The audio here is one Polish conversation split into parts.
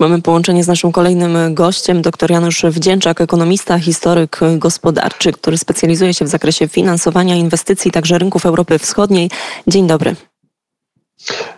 Mamy połączenie z naszym kolejnym gościem, dr Janusz Wdzięczak, ekonomista, historyk gospodarczy, który specjalizuje się w zakresie finansowania inwestycji, także rynków Europy Wschodniej. Dzień dobry.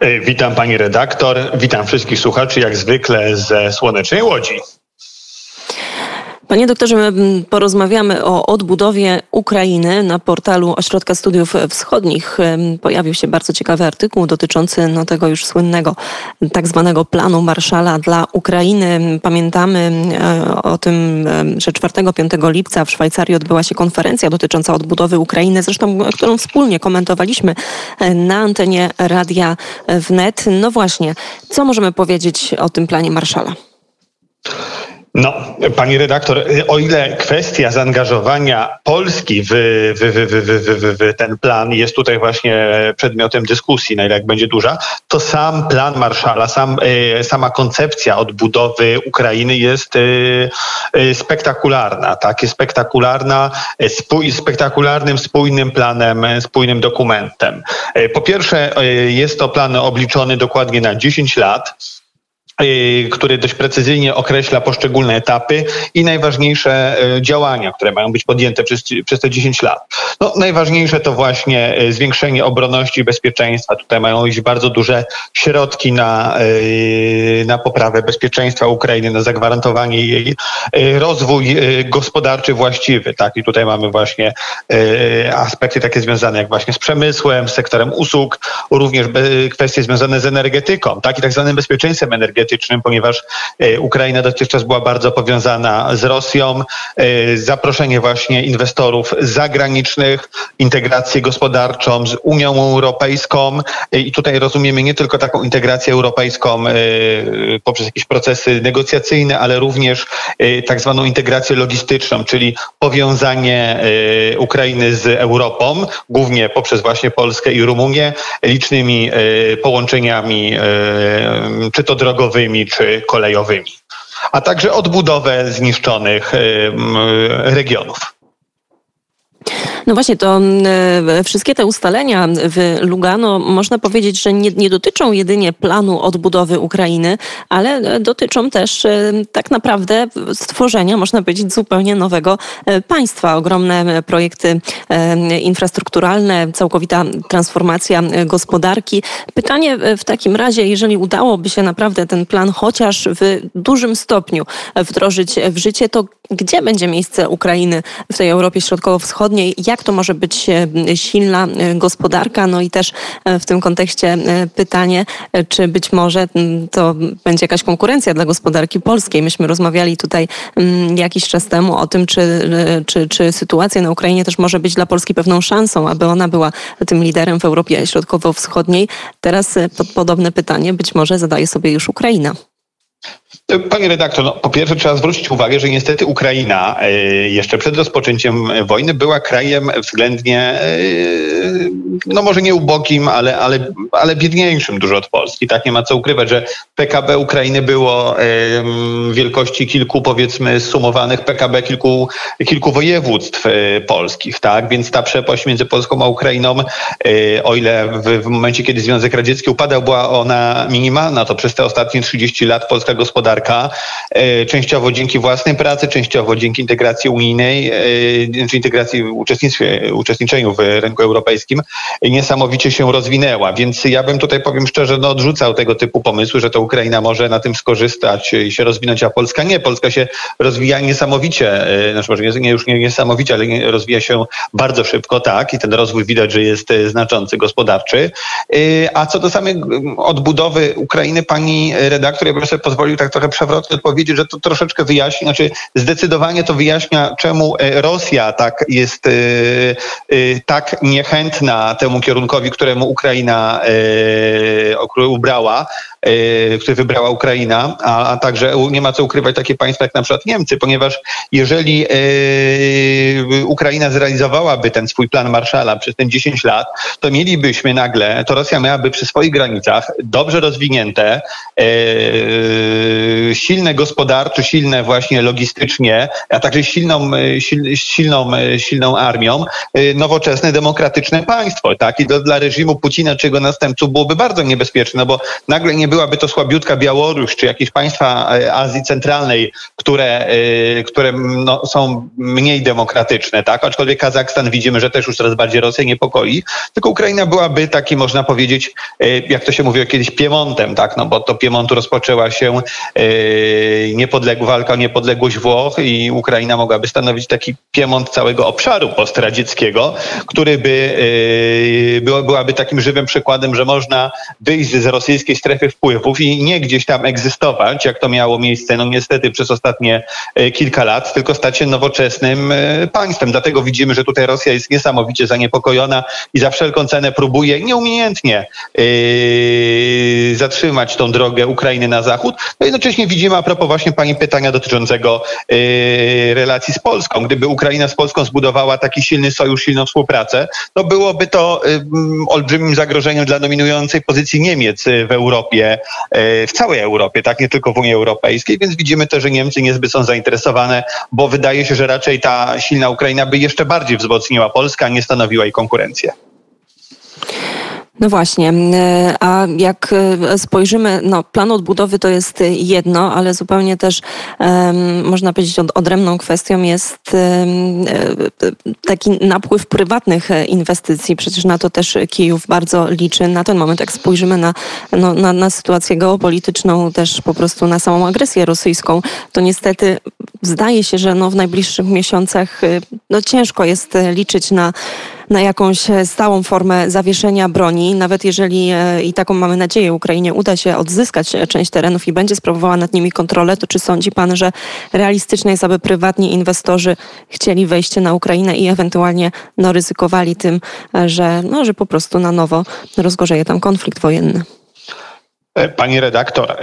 E, witam pani redaktor, witam wszystkich słuchaczy, jak zwykle ze Słonecznej Łodzi. Panie doktorze, my porozmawiamy o odbudowie Ukrainy. Na portalu Ośrodka Studiów Wschodnich pojawił się bardzo ciekawy artykuł dotyczący no, tego już słynnego tak zwanego planu Marszala dla Ukrainy. Pamiętamy e, o tym, że 4-5 lipca w Szwajcarii odbyła się konferencja dotycząca odbudowy Ukrainy, zresztą którą wspólnie komentowaliśmy e, na antenie Radia Wnet. No właśnie, co możemy powiedzieć o tym planie Marszala? No, pani redaktor, o ile kwestia zaangażowania Polski w, w, w, w, ten plan jest tutaj właśnie przedmiotem dyskusji, na ile jak będzie duża, to sam plan Marszala, sam, e, sama koncepcja odbudowy Ukrainy jest e, spektakularna, tak? Jest spektakularna, spój, spektakularnym, spójnym planem, spójnym dokumentem. Po pierwsze, jest to plan obliczony dokładnie na 10 lat. Y, który dość precyzyjnie określa poszczególne etapy i najważniejsze y, działania, które mają być podjęte przez, przez te 10 lat. No, najważniejsze to właśnie y, zwiększenie obronności i bezpieczeństwa. Tutaj mają iść bardzo duże środki na, na poprawę bezpieczeństwa Ukrainy, na zagwarantowanie jej rozwój gospodarczy właściwy. Tak? I tutaj mamy właśnie aspekty takie związane jak właśnie z przemysłem, z sektorem usług, również kwestie związane z energetyką, tak? i tak zwanym bezpieczeństwem energetycznym energetycznym, ponieważ e, Ukraina dotychczas była bardzo powiązana z Rosją. E, zaproszenie właśnie inwestorów zagranicznych, integrację gospodarczą z Unią Europejską e, i tutaj rozumiemy nie tylko taką integrację europejską poprzez jakieś procesy negocjacyjne, ale również tak zwaną integrację logistyczną, czyli powiązanie Ukrainy z Europą, głównie poprzez właśnie Polskę i Rumunię, licznymi połączeniami, czy to drogowymi, czy kolejowymi, a także odbudowę zniszczonych regionów. No właśnie, to mm, e, wszystkie te ustalenia w Lugano można powiedzieć, że nie, nie dotyczą jedynie planu odbudowy Ukrainy, ale e, dotyczą też e, tak naprawdę stworzenia, można powiedzieć, zupełnie nowego państwa. Ogromne projekty infrastrukturalne, całkowita transformacja gospodarki. Pytanie w takim razie, jeżeli udałoby się naprawdę ten plan chociaż w dużym stopniu wdrożyć w życie, to gdzie będzie miejsce Ukrainy w tej Europie Środkowo-Wschodniej? Jak to może być e, silna e, gospodarka? No i też e, w tym kontekście pytanie, czy być może to będzie jakaś konkurencja dla gospodarki polskiej? Myśmy rozmawiali tutaj jakiś czas temu o tym, czy, czy, czy sytuacja na Ukrainie też może być dla Polski pewną szansą, aby ona była tym liderem w Europie Środkowo-Wschodniej. Teraz podobne pytanie być może zadaje sobie już Ukraina. Panie redaktor, no, po pierwsze trzeba zwrócić uwagę, że niestety Ukraina e, jeszcze przed rozpoczęciem wojny była krajem względnie, e, no może nie ubogim, ale, ale, ale biedniejszym dużo od Polski. Tak nie ma co ukrywać, że PKB Ukrainy było e, wielkości kilku powiedzmy sumowanych PKB kilku, kilku województw polskich, tak? Więc ta przepaść między Polską a Ukrainą, o ile w, w momencie, kiedy Związek Radziecki upadał, była ona minimalna, to przez te ostatnie 30 lat polska gospodarka gospodarka, e, częściowo dzięki własnej pracy, częściowo dzięki integracji unijnej, e, czy integracji uczestniczeniu w rynku europejskim, niesamowicie się rozwinęła. Więc ja bym tutaj, powiem szczerze, no, odrzucał tego typu pomysły, że to Ukraina może na tym skorzystać i się rozwinąć, a Polska nie. Polska się rozwija niesamowicie, e, znaczy może nie, już nie niesamowicie, ale rozwija się bardzo szybko, tak, i ten rozwój widać, że jest znaczący, gospodarczy. A co do samej odbudowy Ukrainy, pani redaktor, ja bym sobie pozwolił tak trochę przewrotnie odpowiedzieć, że to troszeczkę wyjaśni, znaczy zdecydowanie to wyjaśnia, czemu e, Rosja tak jest e, e, tak niechętna temu kierunkowi, któremu Ukraina ubrała, który wybrała Ukraina, a, a, także nie ma co ukrywać takie państwa jak na przykład Niemcy, ponieważ jeżeli Ukraina zrealizowałaby ten swój plan Marszala przez ten 10 lat, to mielibyśmy nagle, to Rosja miałaby przy swoich granicach dobrze rozwinięte silne gospodarczo, silne właśnie logistycznie, a także silną, silną, silną armią, nowoczesne, demokratyczne państwo. Tak? I dla reżimu Putina czy jego następców byłoby bardzo niebezpieczne, no bo nagle nie byłaby to słabiutka Białoruś czy jakieś państwa Azji Centralnej, które, które no, są mniej demokratyczne, tak? Aczkolwiek Kazachstan widzimy, że też już coraz bardziej Rosję niepokoi, tylko Ukraina byłaby taki, można powiedzieć, jak to się mówiło kiedyś, Piemontem, tak? No bo to Piemontu rozpoczęła się niepodległ, walka o niepodległość Włoch i Ukraina mogłaby stanowić taki Piemont całego obszaru postradzieckiego, który by yy, byłaby takim żywym przykładem, że można wyjść z rosyjskiej strefy wpływów i nie gdzieś tam egzystować, jak to miało miejsce, no niestety przez ostatnie e, kilka lat, tylko stać się nowoczesnym państwem. Dlatego widzimy, że tutaj Rosja jest niesamowicie zaniepokojona i za wszelką cenę próbuje nieumiejętnie yy, zatrzymać tą drogę Ukrainy na zachód. No jednocześnie widzimy, a propos właśnie pani pytania dotyczącego yy, relacji z Polską. Gdyby Ukraina z Polską zbudowała taki silny sojusz, silną współpracę, no byłoby to yy, olbrzymim zagrożeniem dla dominującej pozycji Niemiec w Europie, w całej Europie, tak nie tylko w Unii Europejskiej, więc widzimy też, że Niemcy niezbyt są zainteresowane, bo wydaje się, że raczej ta silna Ukraina by jeszcze bardziej wzmocniła Polskę, a nie stanowiła jej konkurencję. No właśnie, e, a jak e, spojrzymy, no plan odbudowy to jest jedno, ale zupełnie też można powiedzieć od, odrębną kwestią jest um, taki napływ prywatnych inwestycji. Przecież na to też Kijów bardzo liczy. Na ten moment, jak spojrzymy na, no, na, na sytuację geopolityczną, też po prostu na samą agresję rosyjską, to niestety zdaje się, że no, w najbliższych miesiącach no, ciężko jest liczyć na na jakąś e, stałą formę zawieszenia broni, nawet jeżeli e, i taką mamy nadzieję Ukrainie uda się odzyskać e, część terenów i będzie sprawowała nad nimi kontrolę, to czy sądzi pan, że realistyczne jest, aby prywatni inwestorzy chcieli wejście na Ukrainę i ewentualnie no, ryzykowali tym, że, no, że po prostu na nowo rozgorzeje tam konflikt wojenny? Pani redaktor,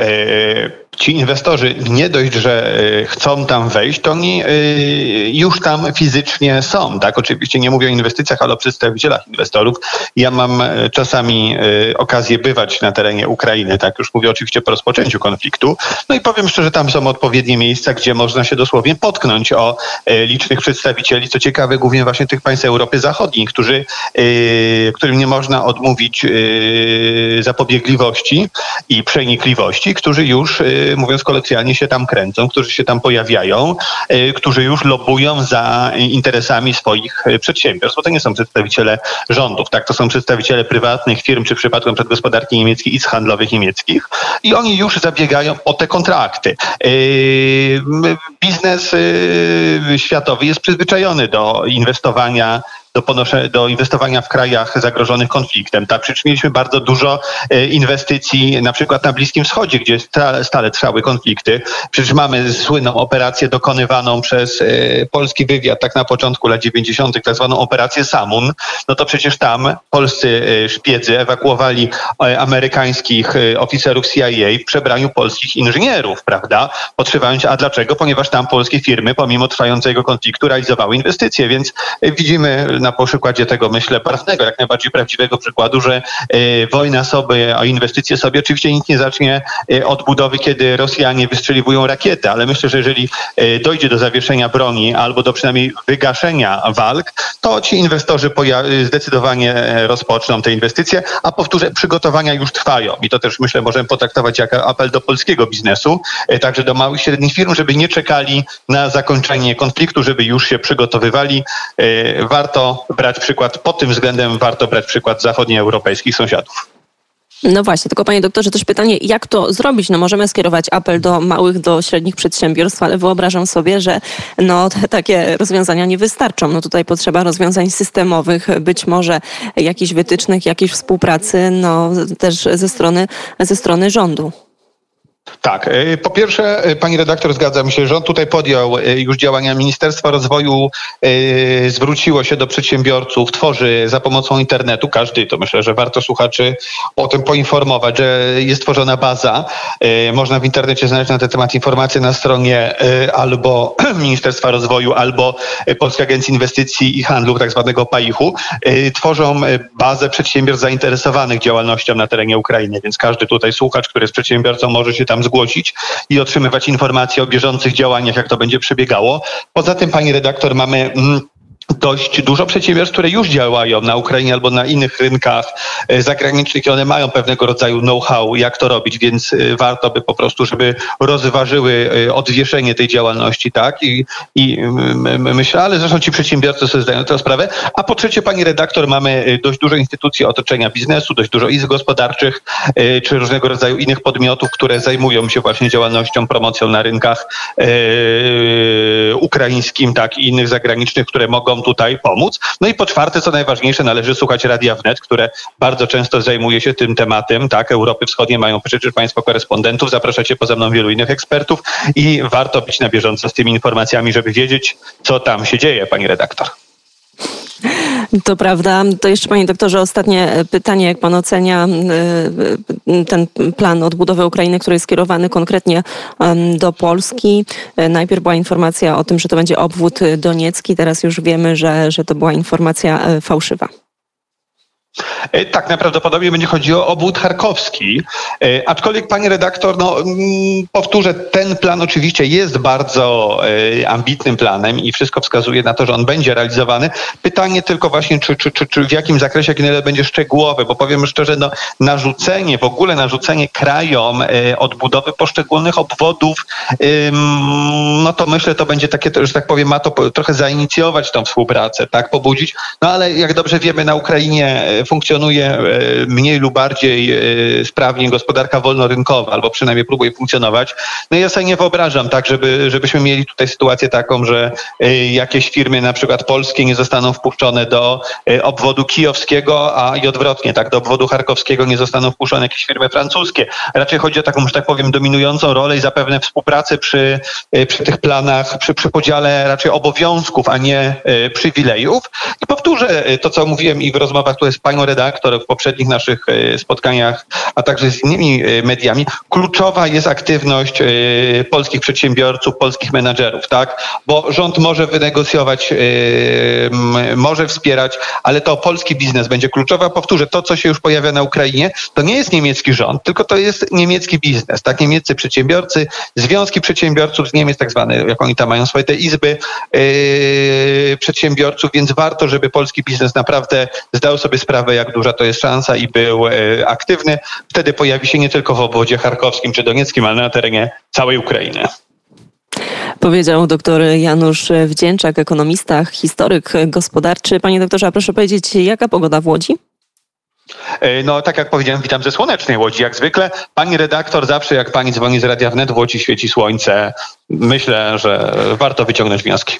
ci inwestorzy nie dość, że y, chcą tam wejść, to oni y, już tam fizycznie są. Tak, oczywiście nie mówię o inwestycjach, ale o przedstawicielach inwestorów. Ja mam y, czasami okazję bywać na terenie Ukrainy, tak już mówię oczywiście po rozpoczęciu konfliktu. No i powiem szczerze, tam są odpowiednie miejsca, gdzie można się dosłownie potknąć o licznych przedstawicieli, co ciekawe, głównie właśnie tych państw Europy Zachodniej, którzy, którym nie można odmówić zapobiegliwości i przenikliwości, którzy już mówiąc kolokwialnie, się tam kręcą, którzy się tam pojawiają, e, którzy już lobują za interesami swoich e, przedsiębiorstw, bo to nie są przedstawiciele rządów, tak? To są przedstawiciele prywatnych firm, czy w przypadku gospodarki niemieckiej i handlowych niemieckich i oni już zabiegają o te kontrakty. E, biznes światowy jest przyzwyczajony do inwestowania do, ponosze, do inwestowania w krajach zagrożonych konfliktem. Tak, przecież mieliśmy bardzo dużo e, inwestycji na przykład na Bliskim Wschodzie, gdzie stale, stale trwały konflikty. Przecież mamy słynną operację dokonywaną przez e, polski wywiad tak na początku lat 90., tak zwaną operację Samun. No to przecież tam polscy e, szpiedzy ewakuowali amerykańskich oficerów CIA w przebraniu polskich inżynierów, prawda? Podszywając, a dlaczego? Ponieważ tam polskie firmy, pomimo trwającego konfliktu, realizowały inwestycje, więc widzimy na przykładzie tego, myślę, prawnego, jak najbardziej prawdziwego przykładu, że e, wojna sobie, a inwestycje sobie oczywiście nikt nie zacznie e, od budowy, kiedy Rosjanie wystrzeliwują rakiety, ale myślę, że jeżeli e, dojdzie do zawieszenia broni albo do przynajmniej wygaszenia walk, to ci inwestorzy zdecydowanie rozpoczną te inwestycje, a powtórzę, przygotowania już trwają i to też myślę możemy potraktować jako apel do polskiego biznesu, także do małych i średnich firm, żeby nie czekali na zakończenie konfliktu, żeby już się przygotowywali. Warto brać przykład, pod tym względem warto brać przykład zachodnioeuropejskich sąsiadów. No właśnie, tylko panie doktorze, też pytanie, jak to zrobić? No możemy skierować apel do małych, do średnich przedsiębiorstw, ale wyobrażam sobie, że no, te, takie rozwiązania nie wystarczą. No tutaj potrzeba rozwiązań systemowych, być może jakichś wytycznych, jakiejś współpracy, no też ze strony, ze strony rządu. Tak. E, po pierwsze, e, pani redaktor, zgadzam się, rząd tutaj podjął e, już działania. Ministerstwa Rozwoju zwróciło się do przedsiębiorców, tworzy za pomocą internetu, każdy, to myślę, że warto słuchaczy o tym poinformować, że jest tworzona baza. Można w internecie znaleźć na ten temat informacje na stronie albo Ministerstwa Rozwoju, albo Polskiej Agencji Inwestycji i Handlu, tak zwanego PAIH-u. Tworzą bazę przedsiębiorstw zainteresowanych działalnością na terenie Ukrainy, więc każdy tutaj słuchacz, który jest przedsiębiorcą, może się tam zgłosić i otrzymywać informacje o bieżących działaniach, jak to będzie przebiegało. Poza tym, pani redaktor, mamy mm, dość dużo przedsiębiorstw, które już działają na Ukrainie albo na innych rynkach e, zagranicznych i one mają pewnego rodzaju know-how, jak to robić, więc e, warto by po prostu, żeby rozważyły e, odwieszenie tej działalności, tak? I, i myślę, ale zresztą ci przedsiębiorcy sobie zdają tę sprawę. A po trzecie, pani redaktor, mamy dość dużo instytucji otoczenia biznesu, dość dużo izb gospodarczych, czy różnego rodzaju innych podmiotów, które zajmują się właśnie działalnością, promocją na rynkach ukraińskim, tak, i innych zagranicznych, które mogą tutaj pomóc. No i po czwarte, co najważniejsze, należy słuchać Radia Wnet, które bardzo często zajmuje się tym tematem. Tak, Europy Wschodniej mają przecież Państwo korespondentów, zapraszacie poza mną wielu innych ekspertów i warto być na bieżąco z tymi informacjami, żeby wiedzieć, co tam się dzieje, pani redaktor. To prawda. To jeszcze panie doktorze, ostatnie pytanie. Jak pan ocenia e, e, ten plan odbudowy Ukrainy, który jest skierowany konkretnie do Polski? E, najpierw była informacja o tym, że to będzie obwód doniecki. Teraz już wiemy, że, że to była informacja fałszywa. E, tak, najprawdopodobniej będzie chodziło o obwód charkowski. E, aczkolwiek, pani redaktor, no, mm, powtórzę, ten plan oczywiście jest bardzo e, ambitnym planem i wszystko wskazuje na to, że on będzie realizowany. Pytanie tylko właśnie, czy, czy, czy, czy w jakim zakresie, jak ile będzie szczegółowy, bo powiem szczerze, no, narzucenie, w ogóle narzucenie krajom odbudowy poszczególnych obwodów, no to myślę, to będzie takie, że tak powiem, ma to trochę zainicjować tą współpracę, tak, pobudzić. No ale jak dobrze wiemy, na Ukrainie funkcjonuje e, mniej lub bardziej e, sprawnie gospodarka wolnorynkowa, albo przynajmniej próbuje funkcjonować. No ja sobie nie wyobrażam tak, żeby, żebyśmy mieli tutaj sytuację taką, że e, jakieś firmy na przykład polskie nie zostaną wpuszczone do obwodu kijowskiego, a i odwrotnie, tak, do obwodu charkowskiego nie zostaną wpuszczone jakieś firmy francuskie. Raczej chodzi o taką, że tak powiem, dominującą rolę i zapewne współpracę przy, przy tych planach, przy, przy podziale raczej obowiązków, a nie przywilejów. I powtórzę to, co mówiłem i w rozmowach tutaj z panią redaktor w poprzednich naszych e, spotkaniach, a także z innymi e, mediami, kluczowa jest aktywność e, polskich przedsiębiorców, polskich menadżerów, tak? Bo rząd może wynegocjować, może wspierać, ale to polski biznes będzie kluczowa. Powtórzę, to co się już pojawia na Ukrainie, to nie jest niemiecki rząd, tylko to jest niemiecki biznes, tak? Niemieccy przedsiębiorcy, związki przedsiębiorców z Niemiec, tak zwane, jak oni tam mają swoje te izby przedsiębiorców, więc warto, żeby polski biznes naprawdę zdał sobie sprawę, sprawę, jak duża to jest szansa i był e, aktywny. Wtedy pojawi się nie tylko w obwodzie charkowskim czy donieckim, ale na terenie całej Ukrainy. Powiedział dr Janusz Wdzięczak, ekonomista, historyk gospodarczy. Panie doktorze, a proszę powiedzieć, jaka pogoda w Łodzi? E, no, tak jak powiedziałem, witam ze słonecznej Łodzi. Jak zwykle, pani redaktor, zawsze jak pani dzwoni z Radia Wnet, w Łodzi świeci słońce. Myślę, że warto wyciągnąć wnioski.